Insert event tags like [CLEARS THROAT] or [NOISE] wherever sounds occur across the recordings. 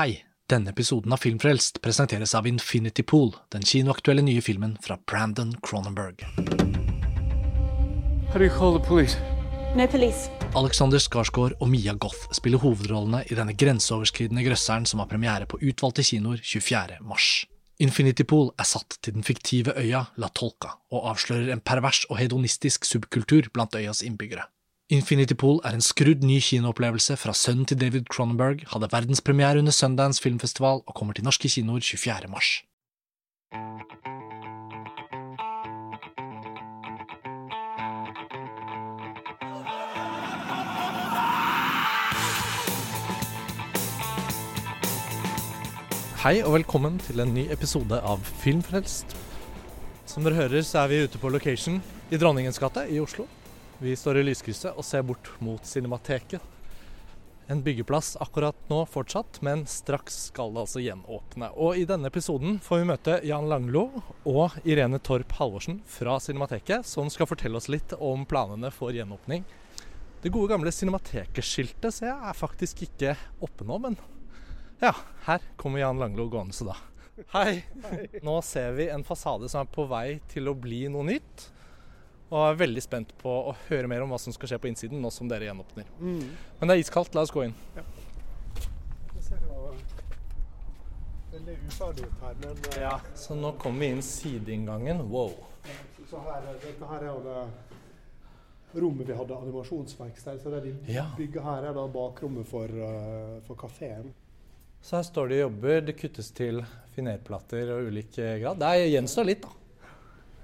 Hei! Denne episoden av Filmfrelst presenteres av Infinity Pool, den kinoaktuelle nye filmen fra Brandon Cronenberg. Police? No police. Alexander Skarsgård og Mia Goth spiller hovedrollene i denne grenseoverskridende grøsseren som har premiere på utvalgte kinoer 24. mars. Infinity Pool er satt til den fiktive øya La Tolca, og avslører en pervers og hedonistisk subkultur blant øyas innbyggere. Infinity Pool er en skrudd ny kinoopplevelse fra sønnen til David Cronenberg, hadde verdenspremiere under Sundance filmfestival og kommer til norske kinoer 24. mars. Hei og velkommen til en ny episode av Filmfrelst. Som dere hører, så er vi ute på location i Dronningens gate i Oslo. Vi står i lyskrysset og ser bort mot Cinemateket. En byggeplass akkurat nå fortsatt, men straks skal det altså gjenåpne. Og i denne episoden får vi møte Jan Langlo og Irene Torp Halvorsen fra Cinemateket, som skal fortelle oss litt om planene for gjenåpning. Det gode gamle Cinemateket-skiltet ser jeg er faktisk ikke oppe nå, men ja, her kommer Jan Langlo gående så da. Hei. Nå ser vi en fasade som er på vei til å bli noe nytt. Og er veldig spent på å høre mer om hva som skal skje på innsiden nå som dere gjenåpner. Men det er iskaldt, la oss gå inn. Det ser jo veldig uferdig ut her, men eh, Så nå kommer vi inn sideinngangen. Wow. så her, dette her er jo det rommet vi hadde animasjonsverksted. Så det de Ja. bygger her, er da bakrommet for, uh, for kafeen. Så her står det og jobber. Det kuttes til finerplater og ulik eh, grad. Det gjenstår litt, da.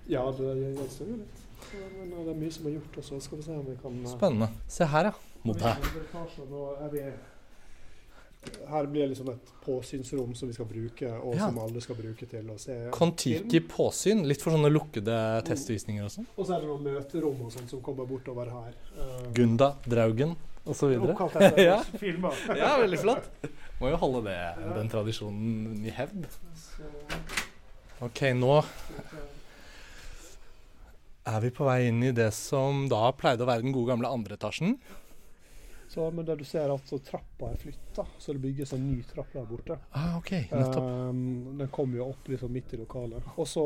Ja, det gjenstår jo litt. Så, Men eh, det er mye som er gjort, og så skal vi se om vi kan eh, Spennende. Se her, ja. Mot her. Er her blir det liksom et påsynsrom som vi skal bruke, og Ja. som alle skal bruke til å se Kon-Tiki påsyn. Litt for sånne lukkede testvisninger og sånn. Og så er det noen møterom og sånn som kommer bortover her. Eh, Gunda, Draugen osv. Oppkalt etter Ja. filmer. [LAUGHS] Ja, veldig flott. Må jo holde det, den tradisjonen i hevd. Ok, nå er vi på vei inn i det som da pleide å være den gode gamle andre etasjen. Så, men der du ser at så trappa er flytta, så det bygges en ny trapp der borte. Ah, ok, nettopp. Um, den kommer jo opp liksom midt i lokalet. Og så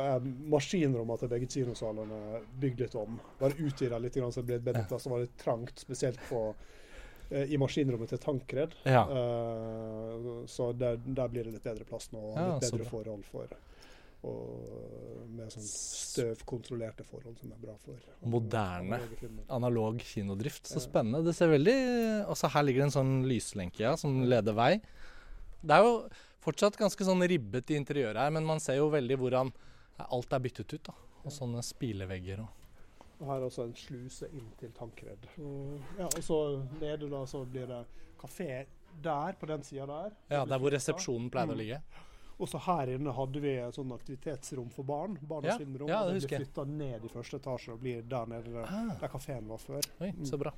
er maskinrommene til begge kinosalene bygd litt om. Bare utvida litt, så det ble bedre så var det trangt, spesielt på, eh, i maskinrommet til Tankred. Ja. Uh, så der, der blir det litt bedre plass nå, og litt ja, bedre forhold for og med sånn støvkontrollerte forhold som er bra for Moderne. Analog kinodrift. Så spennende. Det ser veldig Også her ligger det en sånn lyslenke ja, som leder vei. Det er jo fortsatt ganske sånn ribbet i interiøret her, men man ser jo veldig hvordan alt er byttet ut. da. Og sånne spilevegger og Og her er også en sluse inn til Tankred. Ja, og så nede da så blir det kafé der, på den sida der. Ja, der hvor resepsjonen pleide å Mm. ligge. Og så her inne hadde vi et sånn aktivitetsrom for barn. Barnas Ja, filmrom. ja, det husker jeg. flytta ned i første etasje og blir der nede der, Ah. der kafeen var før. Oi, Mm. så bra.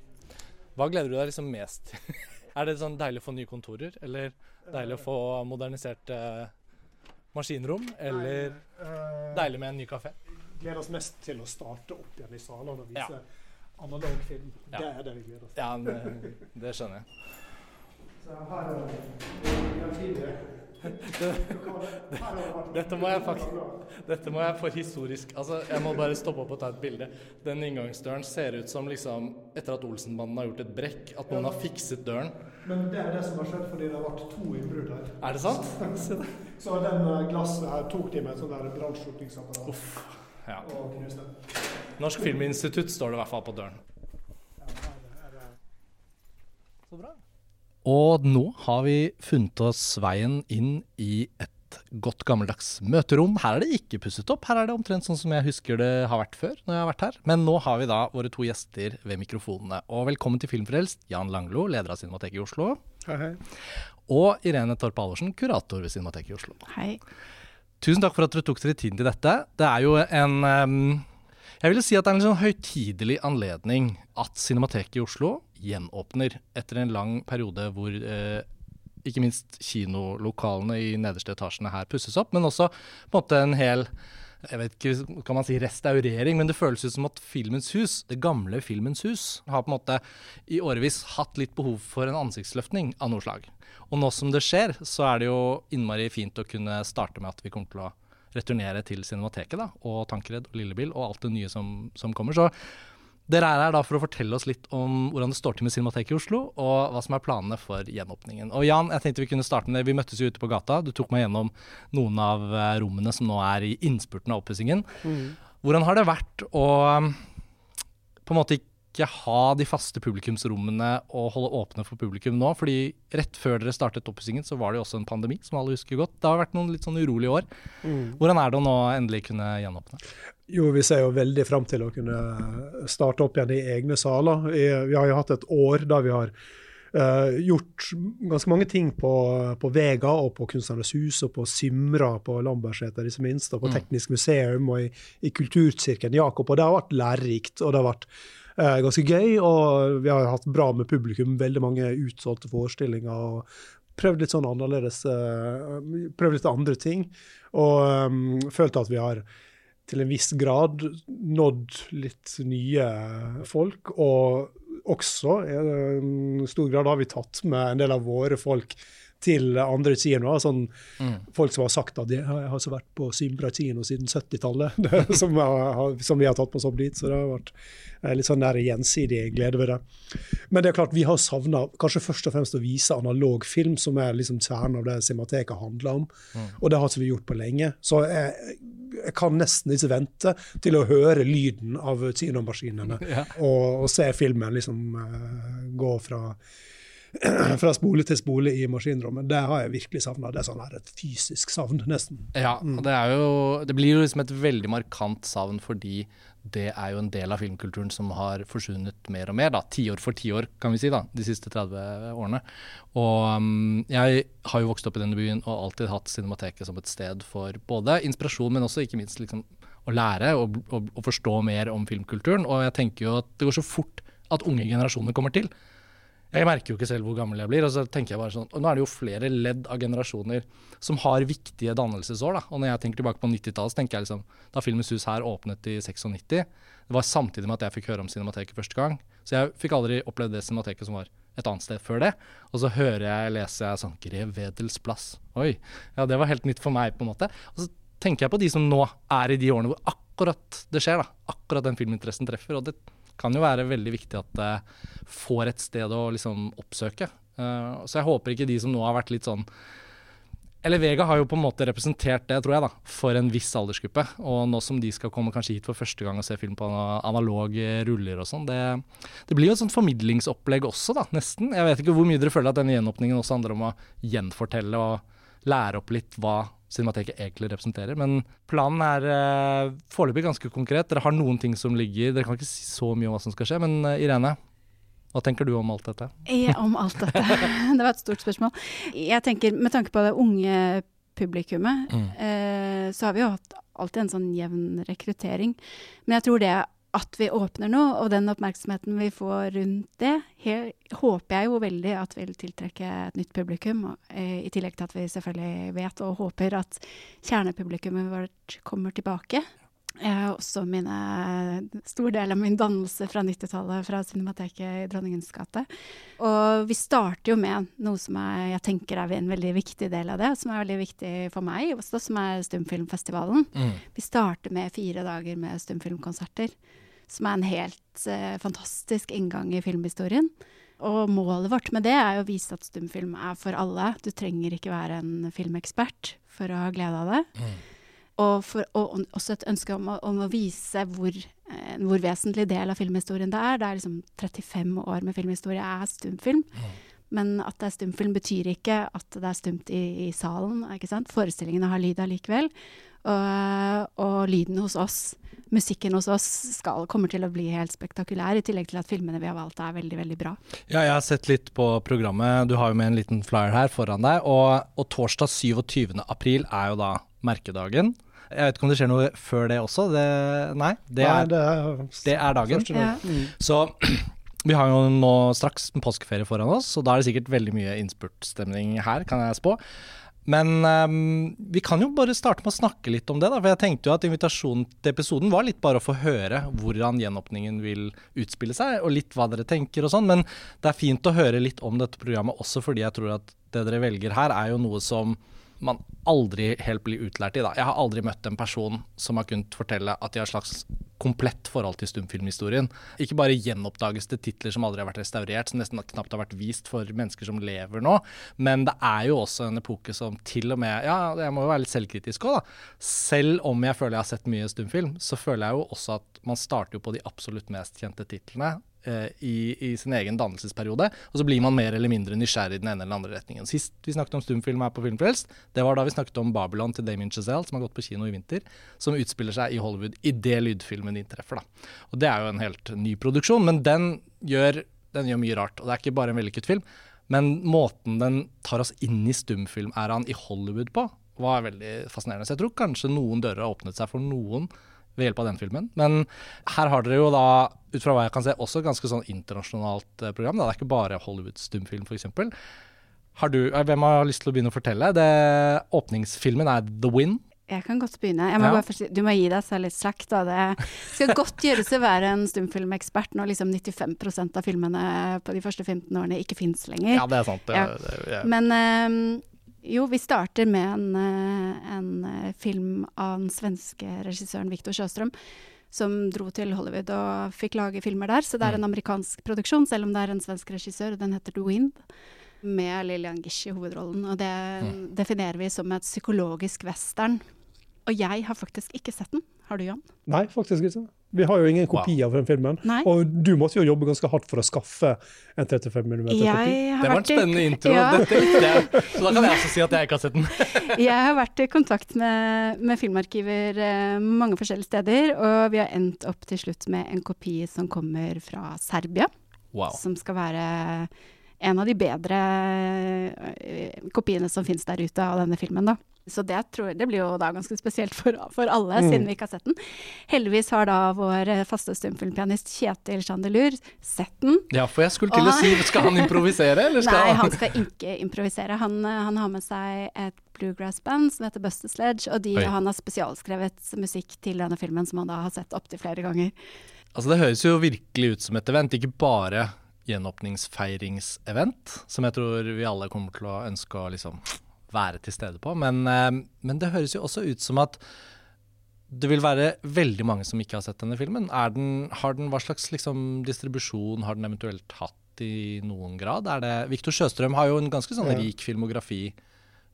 Hva gleder du deg liksom mest til? [LAUGHS] er det sånn deilig å få nye kontorer, eller deilig å få modernisert eh, maskinrom, eller Eh, deilig med en ny kafé? gleder oss mest til å starte opp igjen i salene og Ja. vise analog film. Ja. Det er det vi gleder oss til. Ja, det, det skjønner jeg. Så her er den fine [LAUGHS] Dette må jeg faktisk Dette må jeg for historisk Altså, jeg må bare stoppe opp og ta et bilde. Den inngangsdøren ser ut som liksom Etter at Olsenbanden har gjort et brekk, at noen har fikset døren. Men det er det som har skjedd fordi det har vært to innbrudd her. Er det sant? [LAUGHS] Så den eh, glasset her tok de med et sånt brannslukningsapparat Uff. Ja. og knuste. Norsk Filminstitutt står det i hvert fall på døren. Det- Så bra. Og nå har vi funnet oss veien inn i et godt gammeldags møterom. Her er det ikke pusset opp, her er det omtrent sånn som jeg husker det har vært før. når jeg har vært her. Men nå har vi da våre to gjester ved mikrofonene. Og velkommen til Filmfrelst, Jan Langlo, leder av Cinemateket i Oslo. Hei, hei. Og Irene Torp Halvorsen, kurator ved Cinemateket i Oslo. Hei. Tusen takk for at dere tok dere tiden til dette. Det er jo en um, Jeg vil si at det er en sånn høytidelig anledning at Cinemateket i Oslo gjenåpner etter en lang periode hvor eh, ikke minst kinolokalene i nederste etasjene her pusses opp, men også på en måte en hel jeg vet ikke, kan man si restaurering, men det føles ut som at Filmens hus, det gamle Filmens hus, har på en måte i årevis hatt litt behov for en ansiktsløftning av noe slag. Og nå som det skjer, så er det jo innmari fint å kunne starte med at vi kommer til å returnere til Cinemateket, da, og Tankered og Lillebil og alt det nye som, som kommer. Så dere er her da for å fortelle oss litt om hvordan det står til med Cinemateket i Oslo, og hva som er planene for gjenåpningen. Og Jan, jeg tenkte vi kunne starte med det. Vi møttes jo ute på gata. Du tok meg gjennom noen av eh, rommene som nå er i innspurten av oppussingen. Mm. Hvordan har det vært å på en måte ikke ha de faste publikumsrommene og holde åpne for publikum nå? Fordi rett før dere startet oppussingen, så var det jo også en pandemi, som alle husker godt. Det har vært noen litt sånn urolige år. Mm. Hvordan er det å nå endelig kunne gjenåpne? Jo, vi ser jo veldig fram til å kunne starte opp igjen i egne saler. Vi har jo hatt et år da vi har uh, gjort ganske mange ting på, på Vega og på Kunstnernes hus og på Simra på Lambertseter, ikke minst, og på mm. Teknisk museum og i, i Kulturkirken Jakob. Og det har vært lærerikt, og det har vært ganske gøy. Og vi har hatt bra med publikum, veldig mange utsolgte forestillinger. og Prøvd litt sånn annerledes, uh, prøvd litt andre ting. Og um, følt at vi har til en viss grad nådd litt nye folk. Og også i en stor grad har vi tatt med en del av våre folk til andre kinoer. Sånn, mm. Folk som har sagt at de har altså vært på Symbra kino siden 70-tallet, [LAUGHS] [LAUGHS] som, som, vi har tatt med oss opp dit. Så det har vært eh, litt sånn der gjensidig glede ved det. Men det er klart, vi har savna kanskje først og fremst å vise analog film, som er liksom kjernen av det Cinemateket handler om. Mm. Og det har ikke vi gjort på lenge. Så jeg, jeg kan nesten ikke vente til å høre lyden av kinomaskinene [LAUGHS] ja. og, og, se filmen liksom uh, gå fra [CLEARS THROAT] fra spole til spole i maskinrommet. Det har jeg virkelig savna. Det er sånn her et fysisk savn, nesten. Ja, mm. og det, er jo, det blir jo liksom et veldig markant savn fordi det er jo en del av filmkulturen som har forsvunnet mer og mer, da. Tiår for tiår, kan vi si, da, de siste 30 årene. Og um, jeg har jo vokst opp i denne byen og alltid hatt Cinemateket som et sted for både inspirasjon, men også ikke minst liksom å lære og, og, og forstå mer om filmkulturen. Og jeg tenker jo at det går så fort at unge generasjoner kommer til. Jeg merker jo ikke selv hvor gammel jeg blir. og så tenker jeg bare sånn, og Nå er det jo flere ledd av generasjoner som har viktige dannelsesår. da, og Når jeg tenker tilbake på 90-tallet, tenker jeg liksom, da Filmens hus her åpnet i 96, det var samtidig med at jeg fikk høre om Cinemateket første gang. Så jeg fikk aldri opplevd det Cinemateket som var et annet sted før det. Og så hører jeg, leser jeg sånn Grev Wedels plass. Oi. Ja, det var helt nytt for meg, på en måte. Og så tenker jeg på de som nå er i de årene hvor akkurat det skjer. da, Akkurat den filminteressen treffer. og det kan jo være veldig viktig at det får et sted å liksom oppsøke. Uh, så jeg håper ikke de som nå har vært litt sånn eller Vega har jo på en måte representert det, tror jeg, da, for en viss aldersgruppe. Og nå som de skal komme kanskje hit for første gang og se film på analog ruller og sånn, det, det, blir jo et sånt formidlingsopplegg også, da, nesten. Jeg vet ikke hvor mye dere føler at denne gjenåpningen også handler om å gjenfortelle og lære opp litt hva Cinemateket egentlig representerer. Men planen er uh, foreløpig ganske konkret. Dere har noen ting som ligger Dere kan ikke si så mye om hva som skal skje. Men uh, Irene, hva tenker du om alt dette? Jeg, om alt dette. [LAUGHS] det var et stort spørsmål. Jeg tenker, Med tanke på det unge publikummet, mm. uh, så har vi jo hatt alltid en sånn jevn rekruttering. Men jeg tror det at vi åpner nå, og den oppmerksomheten vi får rundt det, her, håper jeg jo veldig at vil tiltrekke et nytt publikum. Eh, I tillegg til at vi selvfølgelig vet og håper at kjernepublikummet vårt kommer tilbake. Jeg har også mine, stor del av min dannelse fra 90-tallet fra Cinemateket i Dronningens gate. Og vi starter jo med noe som er, jeg tenker er en veldig viktig del av det, som er veldig viktig for meg også, som er Stumfilmfestivalen. Mm. Vi starter med fire dager med stumfilmkonserter som er en helt eh, fantastisk inngang i filmhistorien. Og målet vårt med det er jo å vise at stumfilm er for alle. Du trenger ikke være en filmekspert for å ha glede av det. Mm. Og, for, og, også et ønske om å, om å vise hvor, eh, hvor vesentlig del av filmhistorien det er. Det er liksom 35 år med filmhistorie er stumfilm. Mm. Men at det er stumfilm betyr ikke at det er stumt i, i salen. ikke sant? Forestillingene har lyd allikevel. Og, og lyden hos oss musikken hos oss skal, kommer til å bli helt spektakulær, i tillegg til at filmene vi har valgt er veldig, veldig bra. Ja, jeg har sett litt på programmet. Du har jo med en liten flyer her foran deg. Og, og torsdag 27. april er jo da merkedagen. Jeg vet ikke om det skjer noe før det også? Det, nei, det er, nei, det er, det er dagen. Ja. Mm. Så vi har jo nå straks en påskeferie foran oss, og da er det sikkert veldig mye innspurtstemning her, kan jeg spå. Men um, vi kan jo bare starte med å snakke litt om det. da, for jeg tenkte jo at Invitasjonen til episoden var litt bare å få høre hvordan gjenåpningen vil utspille seg, og litt hva dere tenker og sånn. Men det er fint å høre litt om dette programmet også fordi jeg tror at det dere velger her, er jo noe som man aldri helt blir utlært i. da. Jeg har aldri møtt en person som har kunnet fortelle at de har et slags komplett forhold til stumfilmhistorien. Ikke bare gjenoppdages det titler som aldri har vært restaurert, som nesten knapt har vært vist for mennesker som lever nå, men det er jo også en epoke som til og med Ja, jeg må jo være litt selvkritisk òg, da. Selv om jeg føler jeg har sett mye stumfilm, så føler jeg jo også at man starter jo på de absolutt mest kjente titlene. Eh, i, i, sin egen dannelsesperiode. Og så blir man mer eller mindre nysgjerrig i den ene eller andre retningen. Sist vi snakket om stumfilm her på Filmfrelst, det var da vi snakket om Babylon til Damien Chazelle, som har gått på kino i vinter, som utspiller seg i Hollywood idet lydfilmen inntreffer. da. Og Det er jo en helt ny produksjon, men den gjør, den gjør mye rart. Og det er ikke bare en vellykket film, men måten den tar oss inn i stumfilmæraen i Hollywood på, var veldig fascinerende. Så jeg tror kanskje noen dører har åpnet seg for noen ved hjelp av den filmen. Men her har dere jo da, ut fra hva jeg kan se, også et ganske sånn internasjonalt eh, program. Da. Det er ikke bare Hollywood stumfilm, f.eks. Har du, eh, hvem har lyst til å begynne å fortelle? Det, åpningsfilmen er The Wind. Jeg kan godt begynne. Jeg må Ja. bare du må gi deg selv litt slack, da. Det skal godt gjøres å være en stumfilmekspert når liksom 95% av filmene på de første 15 årene ikke fins lenger. Ja, det er sant. Det, Ja. det, ja. Men eh, jo, vi starter med en, eh, en eh, film av den svenske regissøren Viktor Sjøstrøm. Som dro til Hollywood og fikk lage filmer der. Så det er en amerikansk produksjon, selv om det er en svensk regissør. Den heter The Wind. Med Lillian Gish i hovedrollen. Og det definerer vi som et psykologisk western. Og jeg har faktisk ikke sett den. Har du, Jan? Nei, faktisk ikke. Vi har jo ingen kopi av den filmen. Nei. Og du måtte jo jobbe ganske hardt for å skaffe en 35 mm kopi. Det var en spennende i- intro. Ja. Dette. Så da kan jeg også si at jeg ikke har sett den. [LAUGHS] Jeg har vært i kontakt med, med filmarkiver eh, mange forskjellige steder, og vi har endt opp til slutt med en kopi som kommer fra Serbia. Wow. Som skal være en av de bedre eh, kopiene som finnes der ute av denne filmen, da. Så det, tror jeg, det blir jo da ganske spesielt for, for alle, Mm. siden vi ikke har sett den. Heldigvis har da vår eh, faste stumfilmpianist Kjetil Chandelur sett den. Ja, for jeg skulle til å si Skal han improvisere, eller skal [LAUGHS] Nei, han skal ikke improvisere. Han, eh, han har med seg et bluegrass-band som heter Buster Sledge, og de, han har spesialskrevet musikk til denne filmen, som han da har sett opptil flere ganger. Altså Det høres jo virkelig ut som et event, ikke bare gjenåpningsfeiringsevent, som jeg tror vi alle kommer til å ønske å liksom være til stede på. Men, eh, men det høres jo også ut som at det vil være veldig mange som ikke har sett denne filmen. Den, har den, hva slags liksom, distribusjon har den eventuelt hatt i noen grad? Er det, Victor Sjøstrøm har jo en ganske sånn rik filmografi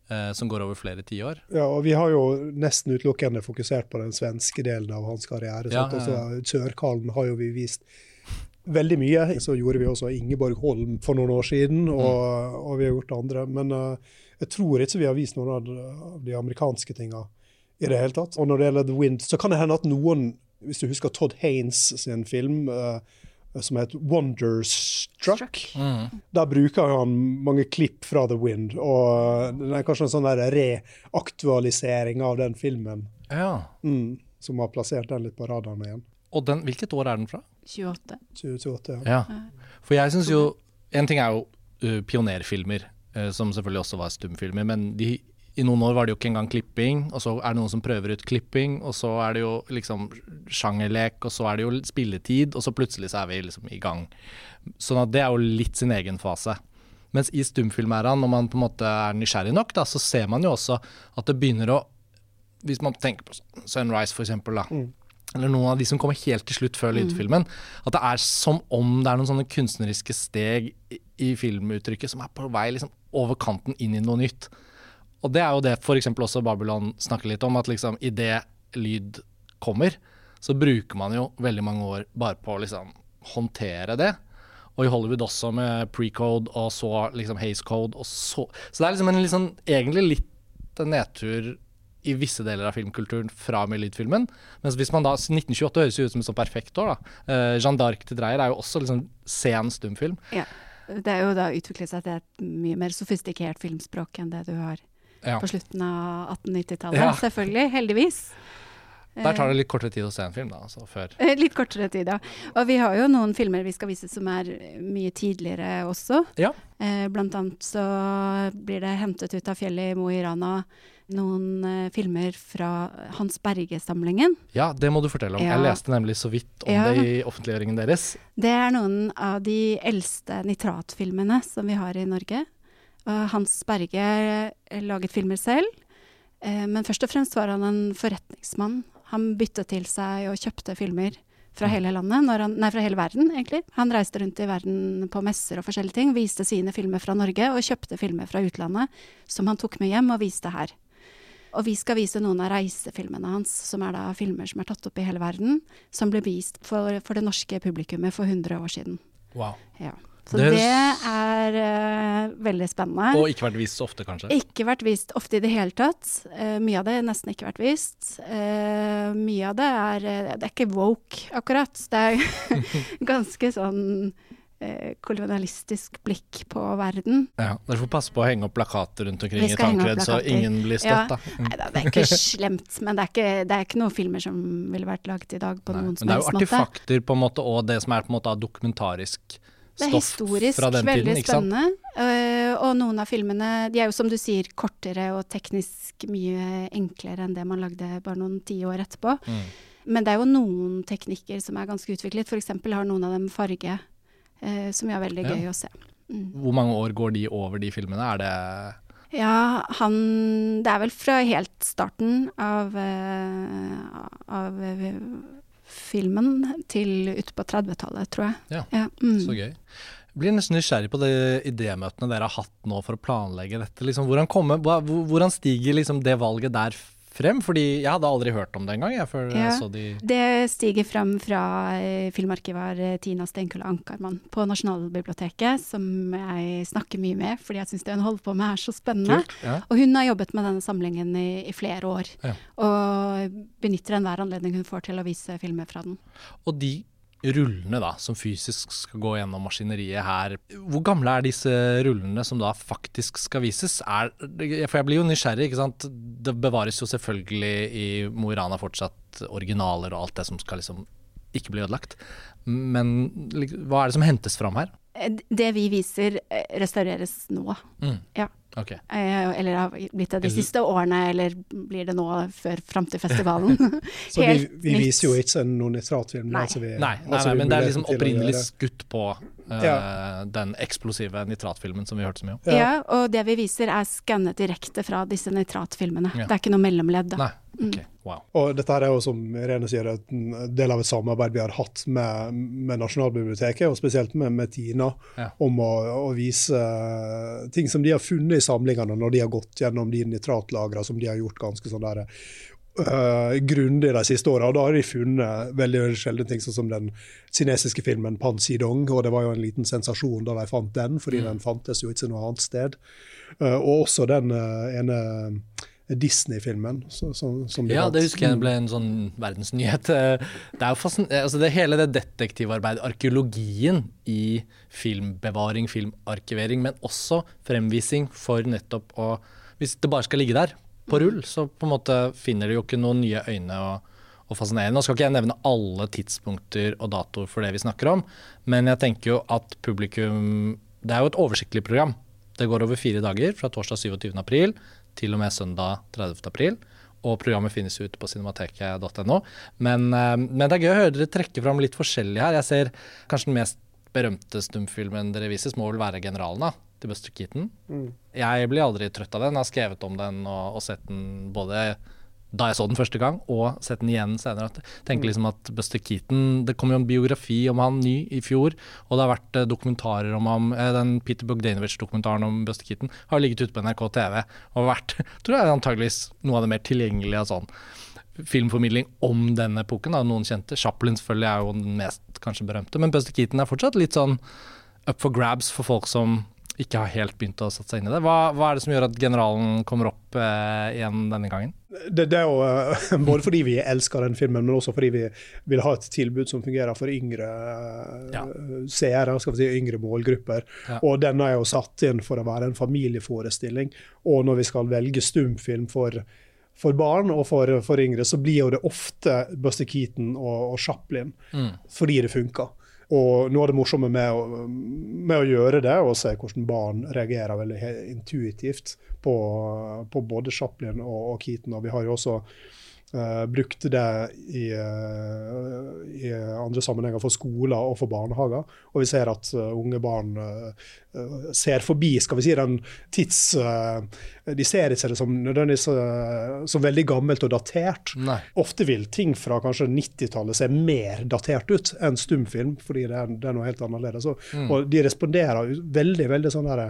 eh, som går over flere tiår. Ja, og vi har jo nesten utelukkende fokusert på den svenske delen av hans karriere. Ja, ja, ja. Også Sørkallen har jo vi vist veldig mye. Så gjorde vi også Ingeborg Holm for noen år siden, og, og vi har gjort andre. Men uh, jeg tror ikke vi har vist noen av de, amerikanske tinga i det hele tatt. Og når det gjelder The Wind, så kan det hende at noen, hvis du husker Todd Haynes sin film uh, som heter Wonderstruck, der bruker han mange klipp fra The Wind. Og det er kanskje en sånn reaktualisering av den filmen Ja. mm, som har plassert den litt på radaren igjen. Og den, hvilket år er den fra? 28. 2028, ja. Ja. For jeg syns jo En ting er jo uh, pionerfilmer, uh, som selvfølgelig også var stumfilmer, men de, i noen år var det jo ikke engang klipping, og så er det noen som prøver ut klipping, og så er det jo liksom sjangerlek, og så er det jo spilletid, og så plutselig så er vi liksom i gang. Sånn at det er jo litt sin egen fase. Mens i stumfilmæraen, når man på en måte er nysgjerrig nok, da, så ser man jo også at det begynner å Hvis man tenker på Sunrise, for eksempel, da eller noen av de som kommer helt til slutt før lydfilmen, at det er som om det er noen sånne kunstneriske steg i, i filmuttrykket som er på vei liksom over kanten inn i noe nytt. Og det er jo det f.eks. også Babylon snakker litt om, at liksom idet lyd kommer, så bruker man jo veldig mange år bare på å liksom håndtere det. Og i Hollywood også med pre-code og så liksom haze code og så Så det er liksom en sånn, egentlig litt nedtur i visse deler av filmkulturen fra med lydfilmen. Mens hvis man da 1928 høres jo ut som et sånn perfekt år, da. Uh, Jeanne d'Arc til Dreyer er jo også liksom sen stumfilm. Ja. Det er jo da utviklet seg til et mye mer sofistikert filmspråk enn det du har Ja. på slutten av 1890-tallet. Ja. Selvfølgelig. Heldigvis. Der tar det litt kortere tid å se en film, da. Altså, før. Eh, Litt kortere tid, ja. Og vi har jo noen filmer vi skal vise som er mye tidligere også. Ja. Eh, blant annet så blir det hentet ut av fjellet i Mo i Rana noen uh, filmer fra Hans Berge-samlingen. Ja, det må du fortelle om. Ja. Jeg leste nemlig så vidt om Ja. det i offentliggjøringen deres. Det er noen av de eldste nitratfilmene som vi har i Norge. Uh, Hans Berge eh, laget filmer selv, uh, men først og fremst var han en forretningsmann. Han byttet til seg og kjøpte filmer fra hele landet, når han, nei, fra hele verden, egentlig. Han reiste rundt i verden på messer og forskjellige ting, viste sine filmer fra Norge, og kjøpte filmer fra utlandet, som han tok med hjem og viste her. Og vi skal vise noen av reisefilmene hans, som er da filmer som er tatt opp i hele verden, som ble vist for, for det norske publikummet for 100 år siden. Wow. Ja. Så Det det, er uh, veldig spennende. Og ikke vært vist så ofte, kanskje. Ikke vært vist ofte i det hele tatt. Uh, mye av det er nesten ikke vært vist. Uh, mye av det er Det er ikke woke, akkurat. Det er [LAUGHS] ganske sånn kolonialistisk blikk på verden. Ja, Dere får passe på å henge opp plakater rundt omkring i Tankred, så ingen blir Ja. støtt. da. Mm. Nei da, det er ikke slemt, men det er ikke, det er ikke noen filmer som ville vært laget i dag på Nei, noen Men det er jo måte. artefakter på en måte, og det som er på en måte dokumentarisk Det er historisk veldig tiden. spennende. eh, og noen av filmene de er jo som du sier kortere og teknisk mye enklere enn det man lagde bare noen tiår etterpå. Mm. Men det er jo noen teknikker som er ganske utviklet. F.eks. har noen av dem farge, eh, som er veldig Ja. gøy å se. Mm. Hvor mange år går de over de filmene? Er det Ja, han Det er vel fra helt starten av, eh, av eh, filmen til ute på 30-tallet, tror jeg. Ja, mm. så gøy? Jeg blir nesten nysgjerrig på de idémøtene dere har hatt nå for å planlegge dette. Liksom, hvordan, kommer, hvordan stiger liksom det valget der frem? Fordi jeg hadde aldri hørt om det engang, jeg, før Ja. jeg så de Det stiger frem fra eh, filmarkivar eh, Tina Steinkulle Ankarmann på Nasjonalbiblioteket, som jeg snakker mye med, fordi jeg syns det hun holder på med er så spennende. Kult. Ja. Og hun har jobbet med denne samlingen i, i flere år, Ja. og benytter enhver anledning hun får til å vise filmer fra den. Og de rullene da, som fysisk skal gå gjennom maskineriet her, hvor gamle er disse rullene som da faktisk skal vises? Er, for jeg blir jo nysgjerrig, ikke sant. Det bevares jo selvfølgelig i Mo i Rana fortsatt originaler og alt det som skal liksom ikke bli ødelagt. Men hva er det som hentes fram her? Eh, Det vi viser, eh, restaureres nå. Mm. Ja. Ok. Eh, Eller har blitt det de siste årene, eller blir det nå før fram til festivalen? [LAUGHS] Så vi, Helt vi viser jo ikke noen nitratfilm. Nei. Altså vi, Nei, nei, altså nei, men det er liksom opprinnelig skutt på eh, den eksplosive nitratfilmen som vi hørte så mye om. Ja. Ja. og det vi viser er skannet direkte fra disse nitratfilmene. Ja. Det er ikke noe mellomledd. da. Nei, ok, wow. Og dette her er jo, som Irene sier, en del av et samarbeid vi har hatt med, med Nasjonalbiblioteket, og spesielt med, med Tina, Ja. om å, å vise ting som de har funnet i samlingene når de har gått gjennom de nitratlagrene som de har gjort ganske sånn der uh, grundig de siste åra. Da har de funnet veldig, veldig sjeldne ting, sånn som den kinesiske filmen 'Pan Sidong'. og Det var jo en liten sensasjon da de fant den, fordi den fantes jo ikke noe annet sted. Uh, og også den uh, ene Disney-filmen. som- som de Ja, det husker jeg ble en sånn verdensnyhet. Eh, Det er jo fascin- altså det Hele det detektivarbeidet, arkeologien i filmbevaring, filmarkivering, men også fremvising for nettopp å Hvis det bare skal ligge der på rull, så på en måte finner de jo ikke noen nye øyne å, å fascinere. Nå skal ikke jeg nevne alle tidspunkter og datoer for det vi snakker om, men jeg tenker jo at publikum Det er jo et oversiktlig program. Det går over fire dager, fra torsdag 27. april til og med søndag 30. april. Og programmet finnes ute på cinemateket.no. Men, eh, men det er gøy å høre dere trekke fram litt forskjellig her. Jeg ser kanskje den mest berømte stumfilmen dere vises, må vel være 'Generalen', da, til Buster Keaton. Mm. Jeg blir aldri trøtt av den. Jeg har skrevet om den og, og sett den både da jeg så den første gang, og sett den igjen senere. Jeg tenker liksom at Buster Keaton Det kom jo en biografi om han ny i fjor, og det har vært eh, dokumentarer om ham. Eh, Den Peter Bogdanovich-dokumentaren om Buster Keaton har ligget ute på NRK TV og vært [LAUGHS] tror jeg antageligvis noe av det mer tilgjengelige av sånn filmformidling om den epoken. Da. Noen kjente. Chaplin selvfølgelig er jo den mest kanskje berømte, men Buster Keaton er fortsatt litt sånn up for grabs for folk som ikke har helt begynt å sette seg inn i det. Hva, hva er det som gjør at generalen kommer opp eh, igjen denne gangen? Det, det er jo eh, [LAUGHS] både fordi vi elsker den filmen, men også fordi vi vil ha et tilbud som fungerer for yngre eh, Ja. seere, skal vi si, yngre målgrupper. Ja. Og den er jo satt inn for å være en familieforestilling. Og når vi skal velge stumfilm for, for barn og for, for, yngre, så blir jo det ofte Buster Keaton og, og Chaplin mm. fordi det funker. Og noe av det morsomme med å, med å, gjøre det, og se hvordan barn reagerer veldig intuitivt på, på både Chaplin og, og Keaton. Og vi har jo også Uh, brukte det i, uh, i, andre sammenhenger for skoler og for barnehager. Og vi ser at uh, unge barn ser forbi skal vi si, den tids... de ser ikke det som nødvendigvis som veldig gammelt og datert. Nei. Ofte vil ting fra kanskje 90-tallet se mer datert ut enn stumfilm, fordi det er, det er noe helt annerledes. Og, mm. og de responderer veldig veldig sånn der,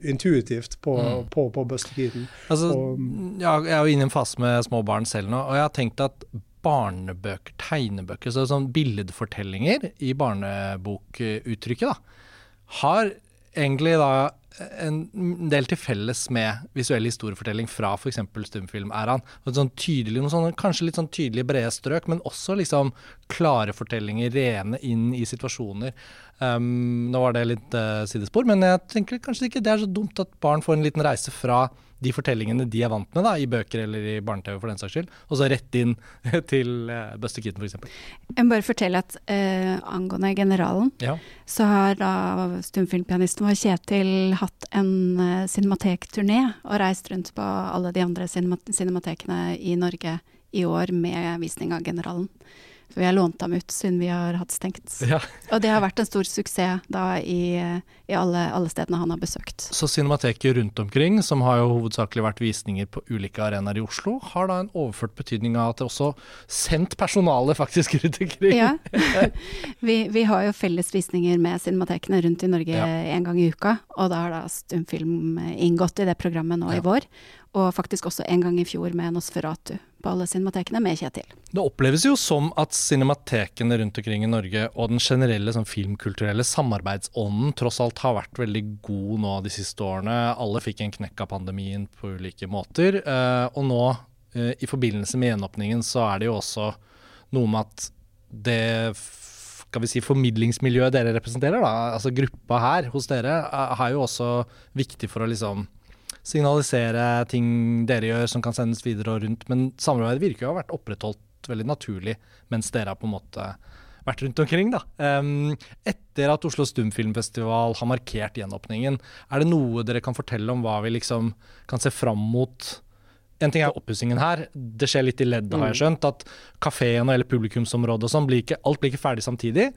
intuitivt på, mm. på, på Keaton. Altså, og, ja, jeg er jo inne i en fase med små barn selv nå. og jeg har tenkt at barnebøker, tegnebøker, så sånn billedfortellinger i barnebokuttrykket, da, har egentlig da en del til felles med visuell historiefortelling fra f.eks. stumfilmæraen. Sånn tydelig, kanskje litt sånn tydelige, brede strøk, men også liksom klare fortellinger, rene inn i situasjoner. Um, nå var det litt uh, sidespor, men jeg tenker kanskje ikke det er så dumt at barn får en liten reise fra de fortellingene de er vant med, da, i bøker eller i barne-TV for den saks skyld, og så rett inn [LAUGHS] til uh, Buster Keaton f.eks. Jeg må bare fortelle at uh, angående Generalen, ja. så har da stumfilmpianisten vår Kjetil hatt en uh, cinematekturné og reist rundt på alle de andre cinematekene i Norge i år med visning av Generalen. For vi har lånt dem ut siden vi har hatt stengt. Ja. Og det har vært en stor suksess da i, i alle, alle, stedene han har besøkt. Så Cinemateket rundt omkring, som har jo hovedsakelig vært visninger på ulike arenaer i Oslo, har da en overført betydning av at det også sendt personale faktisk [LAUGHS] rundt omkring? Ja. [LAUGHS] vi, vi, har jo felles visninger med cinematekene rundt i Norge ja. en gang i uka, og da har da stumfilm inngått i det programmet nå ja. i vår. Og faktisk også en gang i fjor med Nosferatu på alle cinematekene med Kjetil. Det oppleves jo som at cinematekene rundt omkring i Norge og den generelle sånn, filmkulturelle samarbeidsånden tross alt har vært veldig god nå de siste årene. Alle fikk en knekk av pandemien på ulike måter. Eh, og nå, eh, i forbindelse med gjenåpningen, så er det jo også noe med at det skal vi si, formidlingsmiljøet dere representerer, da, altså gruppa her hos dere, er jo også viktig for å liksom signalisere ting dere gjør som kan sendes videre og rundt. Men samarbeidet virker jo å ha vært opprettholdt veldig naturlig mens dere har på en måte vært rundt omkring. da. Um, etter at Oslo Stumfilmfestival har markert gjenåpningen, er det noe dere kan fortelle om hva vi liksom kan se fram mot? En ting er oppussingen her. Det skjer litt i leddet, har jeg mm. skjønt. At kafeen og hele publikumsområdet og sånn, blir ikke, alt blir ikke ferdig samtidig.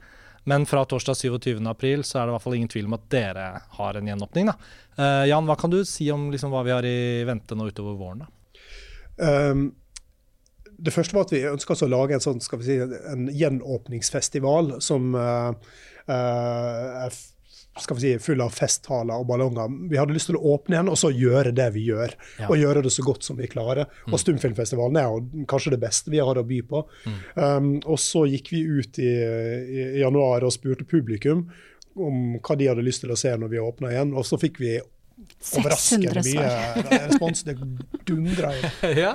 Men fra torsdag 27.4 så er det i hvert fall ingen tvil om at dere har en gjenåpning. Uh, Jan, hva kan du si om liksom, hva vi har i vente nå utover våren? Um, det første var at vi ønska å lage en sånn, si, en gjenåpningsfestival som uh, uh, skal vi si, full av festtaler og ballonger. Vi hadde lyst til å åpne igjen og så gjøre det vi gjør. Ja. Og gjøre det så godt som vi klarer. Mm. Og Stumfilmfestivalen er jo kanskje det beste vi har å by på. Mm. Um, og så gikk vi ut i, i, januar og spurte publikum om hva de hadde lyst til å se når vi åpna igjen. Og så fikk vi overraskende mye [LAUGHS] respons. Det dundra jo. [LAUGHS] ja,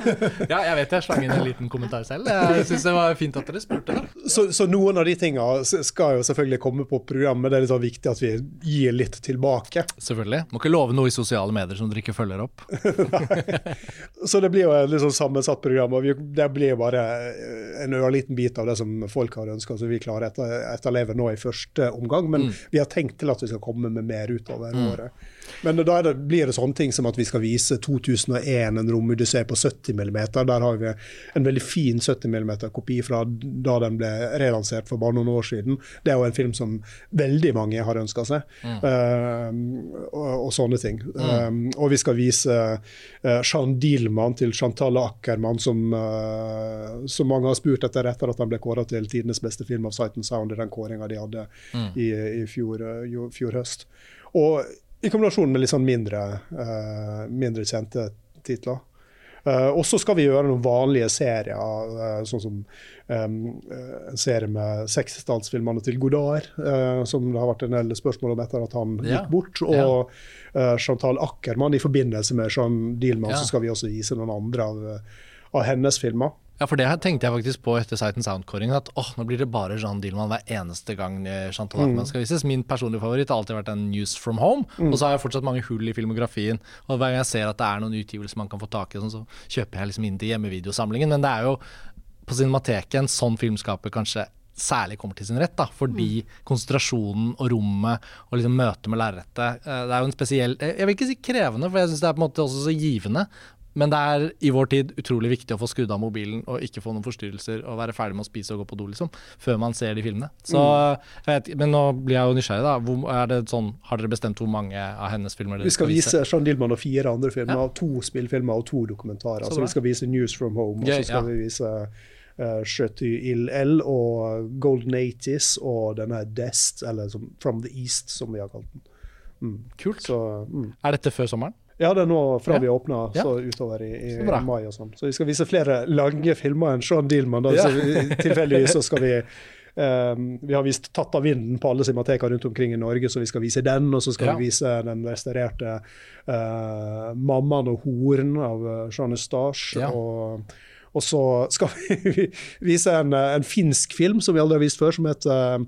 ja, jeg vet jeg slang inn en liten kommentar selv. Jeg syns det var fint at dere spurte. Da. Så, så, noen av de tinga skal jo selvfølgelig komme på programmet. Det er litt sånn viktig at vi gir litt tilbake. Selvfølgelig. Må ikke love noe i sosiale medier som dere ikke følger opp. [LAUGHS] så det blir jo et litt sånn sammensatt program. og vi, Det blir bare en ørliten bit av det som folk har ønska, så vi klarer å etterleve nå i første omgang. Men mm. vi har tenkt til at vi skal komme med mer utover mm. året. Men da det, blir det sånne ting som at vi skal vise 2001, en romodyssé på 70 mm. Der har vi en veldig fin 70 mm-kopi fra da den ble relansert for bare noen år siden. Det er jo en film som veldig mange har ønska seg, mm. uh, og, og, sånne ting. Mm. Um, og vi skal vise uh, Jean Dielmann til Chantal Ackermann, som, uh, som, mange har spurt etter etter at han ble kåra til tidenes beste film av Sight and Sound i den kåringa de hadde mm. i, i fjor, fjor høst. Og i kombinasjon med litt sånn mindre, uh, mindre kjente titler. Uh, og så skal vi gjøre noen vanlige serier, uh, sånn som um, en serie med seksdalsfilmene til Godard, som det har vært en del spørsmål om etter at han ja. gikk bort. Og Chantal Ackermann i forbindelse med Jean Dielmann, ja. så skal vi også vise noen andre av, av hennes filmer. Ja, for det her tenkte jeg faktisk på etter Sight and Sound-kåringen. At åh, nå blir det bare Jean Dillman hver eneste gang Chantal Chantal Ackman skal vises. Min personlige favoritt har alltid vært en News from Home. Og så har jeg fortsatt mange hull i filmografien. Og hver gang jeg ser at det er noen utgivelser man kan få tak i, sånn, så kjøper jeg liksom inn til hjemmevideosamlingen. Men det er jo på Cinemateket en sånn filmskaper kanskje særlig kommer til sin rett. da, Fordi konsentrasjonen og rommet og liksom møtet med lerretet eh, Det er jo en spesiell Jeg vil ikke si krevende, for jeg syns det er på en måte også så givende. Men det er i vår tid utrolig viktig å få skrudd av mobilen og ikke få noen forstyrrelser og være ferdig med å spise og gå på do, liksom, før man ser de filmene. Så, jeg vet, men nå blir jeg jo nysgjerrig, da. Hvor, det sånn, har dere bestemt hvor mange av hennes filmer dere Vi skal vise Jean Dillman og fire andre filmer, to spillfilmer og to dokumentarer. Så Så vi skal vise News from Home, og så skal ja. vi vise uh, Chety Il L og Golden Eighties og denne Dest, eller som, From the East, som vi har kalt den. Mm. Kult. Så, mm. Er dette før sommeren? Ja, det er nå fra vi åpna, så utover i, i Så mai og sånn. Så vi skal vise flere lange filmer enn Sean Dillman. Da, så [LAUGHS] Tilfeldigvis så skal vi Um, Vi har vist 'Tatt av vinden' på alle cinemateker rundt omkring i Norge, så vi skal vise den. Og så skal Ja. vi vise den restaurerte uh, 'Mammaen og horen' av uh, Jean Eustache. Ja. Og, og så skal [LAUGHS] vi vise en, eh, en finsk film som vi aldri har vist før, som heter eh,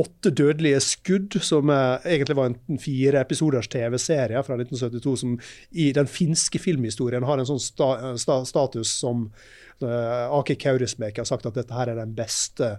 Åtte dødelige skudd, som eh, egentlig var en fire episoders TV-serie fra 1972, som i den finske filmhistorien har en sånn sta, sta, status som uh, Aki Kaurismäki har sagt at dette her er beste,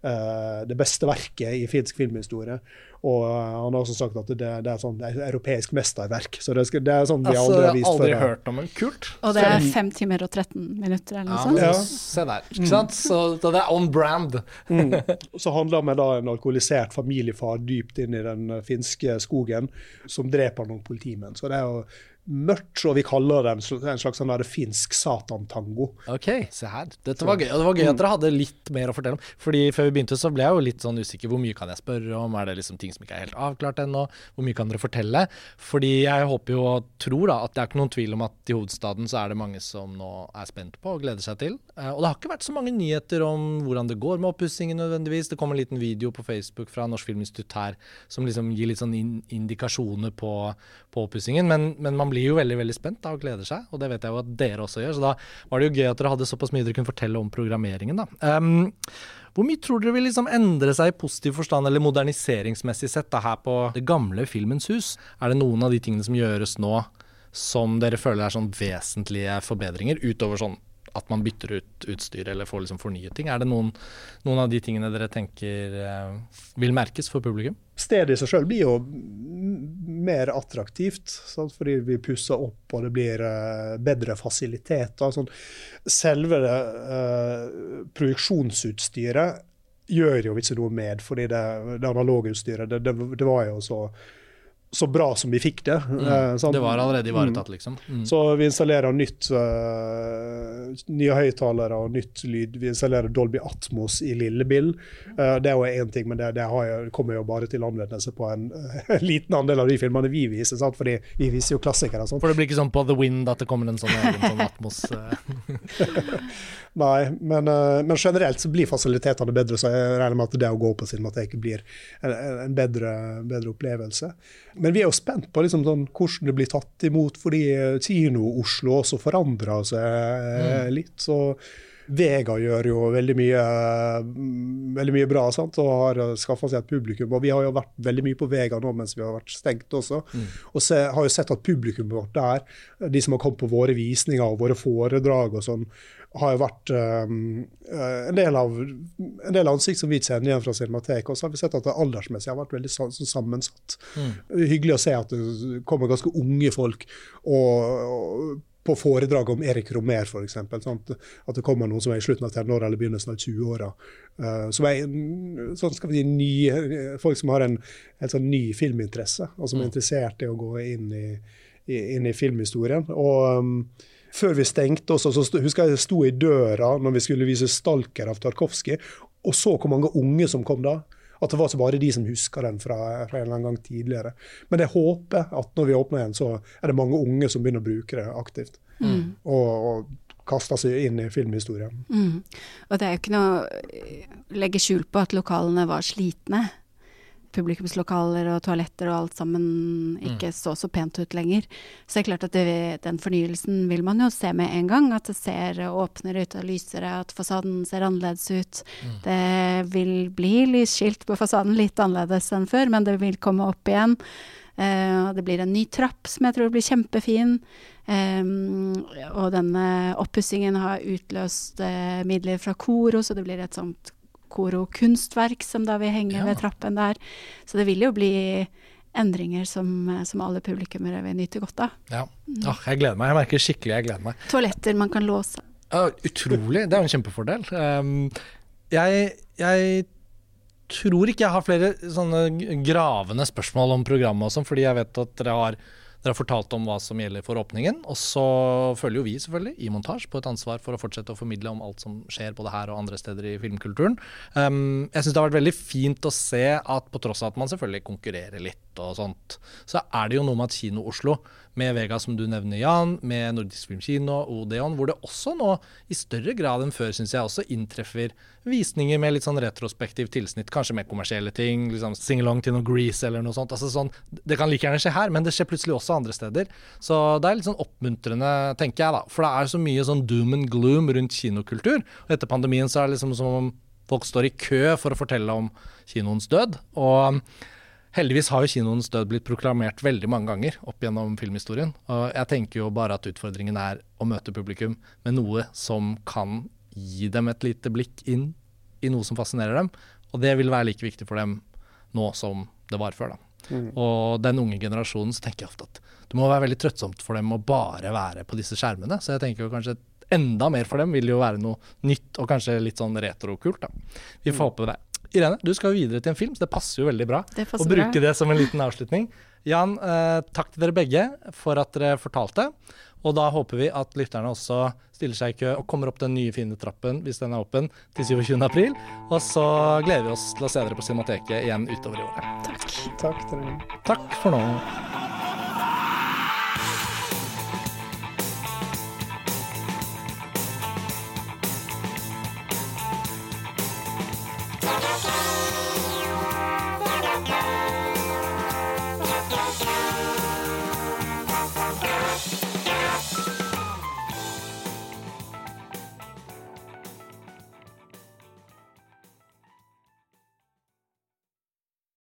uh, det beste verket i finsk filmhistorie. Og eh, han har også sagt at det, det er sånn det er europeisk mesterverk. Så det, skal, det er sånn vi Altså, aldri har vist aldri før. hørt om en kult. Og det er fem timer og 13 minutter eller noe sånt. Ja. Se der. Ikke sant? Så, det er on brand. [LAUGHS] Så handler det om da en alkoholisert familiefar dypt inn i den eh, finske skogen som dreper noen politimenn. Så det er jo mørkt, og vi kaller det en slags sånn finsk satantango. Ok, se her. Dette var gøy. Og det var gøy at dere hadde litt mer å fortelle om. Fordi før vi begynte så ble jeg jo litt sånn usikker. Hvor mye kan jeg spørre om? Er det liksom ting som ikke er helt avklart ennå? Hvor mye kan dere fortelle? Fordi jeg håper jo og tror da at det er ikke noen tvil om at i hovedstaden så er det mange som nå er spent på og gleder seg til. Eh, Og det har ikke vært så mange nyheter om hvordan det går med oppussingen nødvendigvis. Det kom en liten video på Facebook fra Norsk Filminstitutt her som liksom gir litt sånn in indikasjoner på, på oppussingen. Men, men man blir jo veldig veldig spent da, og gleder seg, og det vet jeg jo at dere også gjør. Så da var det jo gøy at dere hadde såpass mye dere kunne fortelle om programmeringen. da. Um, hvor mye tror dere vil liksom endre seg i positiv forstand eller moderniseringsmessig sett da, her på det gamle Filmens hus? Er det noen av de tingene som gjøres nå som dere føler er sånn vesentlige forbedringer, utover sånn at man bytter ut utstyr eller får liksom fornyet ting? Er det noen, noen av de tingene dere tenker eh, vil merkes for publikum? Stedet i seg sjøl blir jo mer attraktivt, sant? fordi vi pusser opp og det blir eh, bedre fasiliteter. Sånn. Selve det, uh, produksjonsutstyret gjør jo ikke noe med, fordi det, det analoge utstyret det, det, det var jo så, så bra som vi fikk det. Mm. Sånn. Det var allerede ivaretatt, liksom. Mm. Så vi installerer nytt, uh, nye høyttalere og nytt lyd. Vi installerer Dolby Atmos i Lillebill. Uh, det er jo én ting, men det, det har jo, kommer jo bare til anvendelse på en, uh, [LAUGHS] liten andel av de filmene vi viser. Sant? Fordi vi viser jo klassikere. Sant? For det blir ikke sånn på The Wind at det kommer en sånn en sånn atmos eh. [LAUGHS] Nei, men, eh, men generelt så blir fasilitetene bedre, så jeg regner med at det å gå på Cinemateket blir en, en bedre, bedre opplevelse. Men vi er jo spent på liksom sånn, hvordan det blir tatt imot, fordi eh, Kino-Oslo også forandrer seg mm. litt. så Vega gjør jo veldig mye, mm, veldig mye bra sant? og har skaffa seg et publikum. Og vi har jo vært veldig mye på Vega nå mens vi har vært stengt også. Og se, har jo sett at publikummet vårt der, de som har kommet på våre visninger og våre foredrag og sånn, har jo vært um, eh, en, del av, en del ansikt som vi kjenner igjen fra Cinemateket. Og så har vi sett at det aldersmessig har vært veldig sammensatt. Mm. Hyggelig å se at det kommer ganske unge folk og, og på foredrag om Erik Romer, f.eks. At det kommer noen som er i slutten av tenåra eller begynnelsen av 20-åra. Uh, som er sånn skal vi si, ny, folk som har en helt sånn ny filminteresse, og som er interessert i å gå inn i, i, inn i filmhistorien. Og um, før vi stengte også, så husker jeg jeg sto i døra når vi skulle vise 'Stalker' av Tarkovskij, og så hvor mange unge som kom da. At det var så bare de som husker den fra, fra en eller annen gang tidligere. Men jeg håper at når vi åpner igjen, så er det mange unge som begynner å bruke det aktivt. Og, og kasta seg inn i filmhistorien. Mm. Og det er jo ikke noe å legge skjul på at lokalene var slitne. Publikumslokaler og toaletter og alt sammen ikke mm. så så pent ut lenger. Så det er klart at det, den fornyelsen vil man jo se med en gang. At det ser åpnere ut og lysere, at fasaden ser annerledes ut. Mm. Det vil bli lysskilt på fasaden litt annerledes enn før, men det vil komme opp igjen. Uh, det blir en ny trapp som jeg tror blir kjempefin. Um, og denne oppussingen har utløst uh, midler fra Koro, så det blir et sånt Koro-kunstverk som da vil henge ja. ved trappen der. Så det vil jo bli endringer som, som alle publikummere vil nyte godt av. Ja. Mm. Oh, jeg gleder meg. Jeg merker skikkelig jeg gleder meg. Toaletter man kan låse. Oh, utrolig. Det er jo en kjempefordel. Um, jeg, jeg tror ikke jeg har flere sånne gravende spørsmål om programmet og sånn, fordi jeg vet at dere har dere har fortalt om hva som gjelder for åpningen. Og så følger jo vi selvfølgelig i montasje på et ansvar for å fortsette å formidle om alt som skjer både her og andre steder i filmkulturen. Um, jeg syns det har vært veldig fint å se at på tross av at man selvfølgelig konkurrerer litt og sånt, så er det jo noe med at Kino Oslo med Vega, som du nevner, Jan, med Nordisk Filmkino, Odeon, hvor det også nå i større grad enn før, syns jeg, også inntreffer visninger med litt sånn retrospektiv tilsnitt, kanskje med kommersielle ting, liksom sing-along til noe Grease eller noe sånt. Altså sånn, det kan like gjerne skje her, men det skjer plutselig også andre steder. Så det er litt sånn oppmuntrende, tenker jeg, da. For det er så mye sånn doom and gloom rundt kinokultur. Og etter pandemien så er det liksom som om folk står i kø for å fortelle om kinoens død. Og Heldigvis har jo kinoens død blitt proklamert veldig mange ganger opp gjennom filmhistorien. Og jeg tenker jo bare at utfordringen er å møte publikum med noe som kan gi dem et lite blikk inn i noe som fascinerer dem. Og det vil være like viktig for dem nå som det var før. da. Mm. Og den unge generasjonen så tenker jeg ofte at det må være veldig trøttsomt for dem å bare være på disse skjermene. Så jeg tenker jo kanskje enda mer for dem vil jo være noe nytt og kanskje litt sånn retrokult. da. Vi får mm. håpe det. Irene, du skal jo videre til en film, så det passer jo veldig bra å bruke bra. det som en liten avslutning. Jan, eh, takk til dere begge for at dere fortalte. Og da håper vi at lytterne også stiller seg i kø og kommer opp den nye fine trappen, hvis den er åpen, til 27.4. Og så gleder vi oss til å se dere på Cinemateket igjen utover i året. Takk. Takk, takk for nå.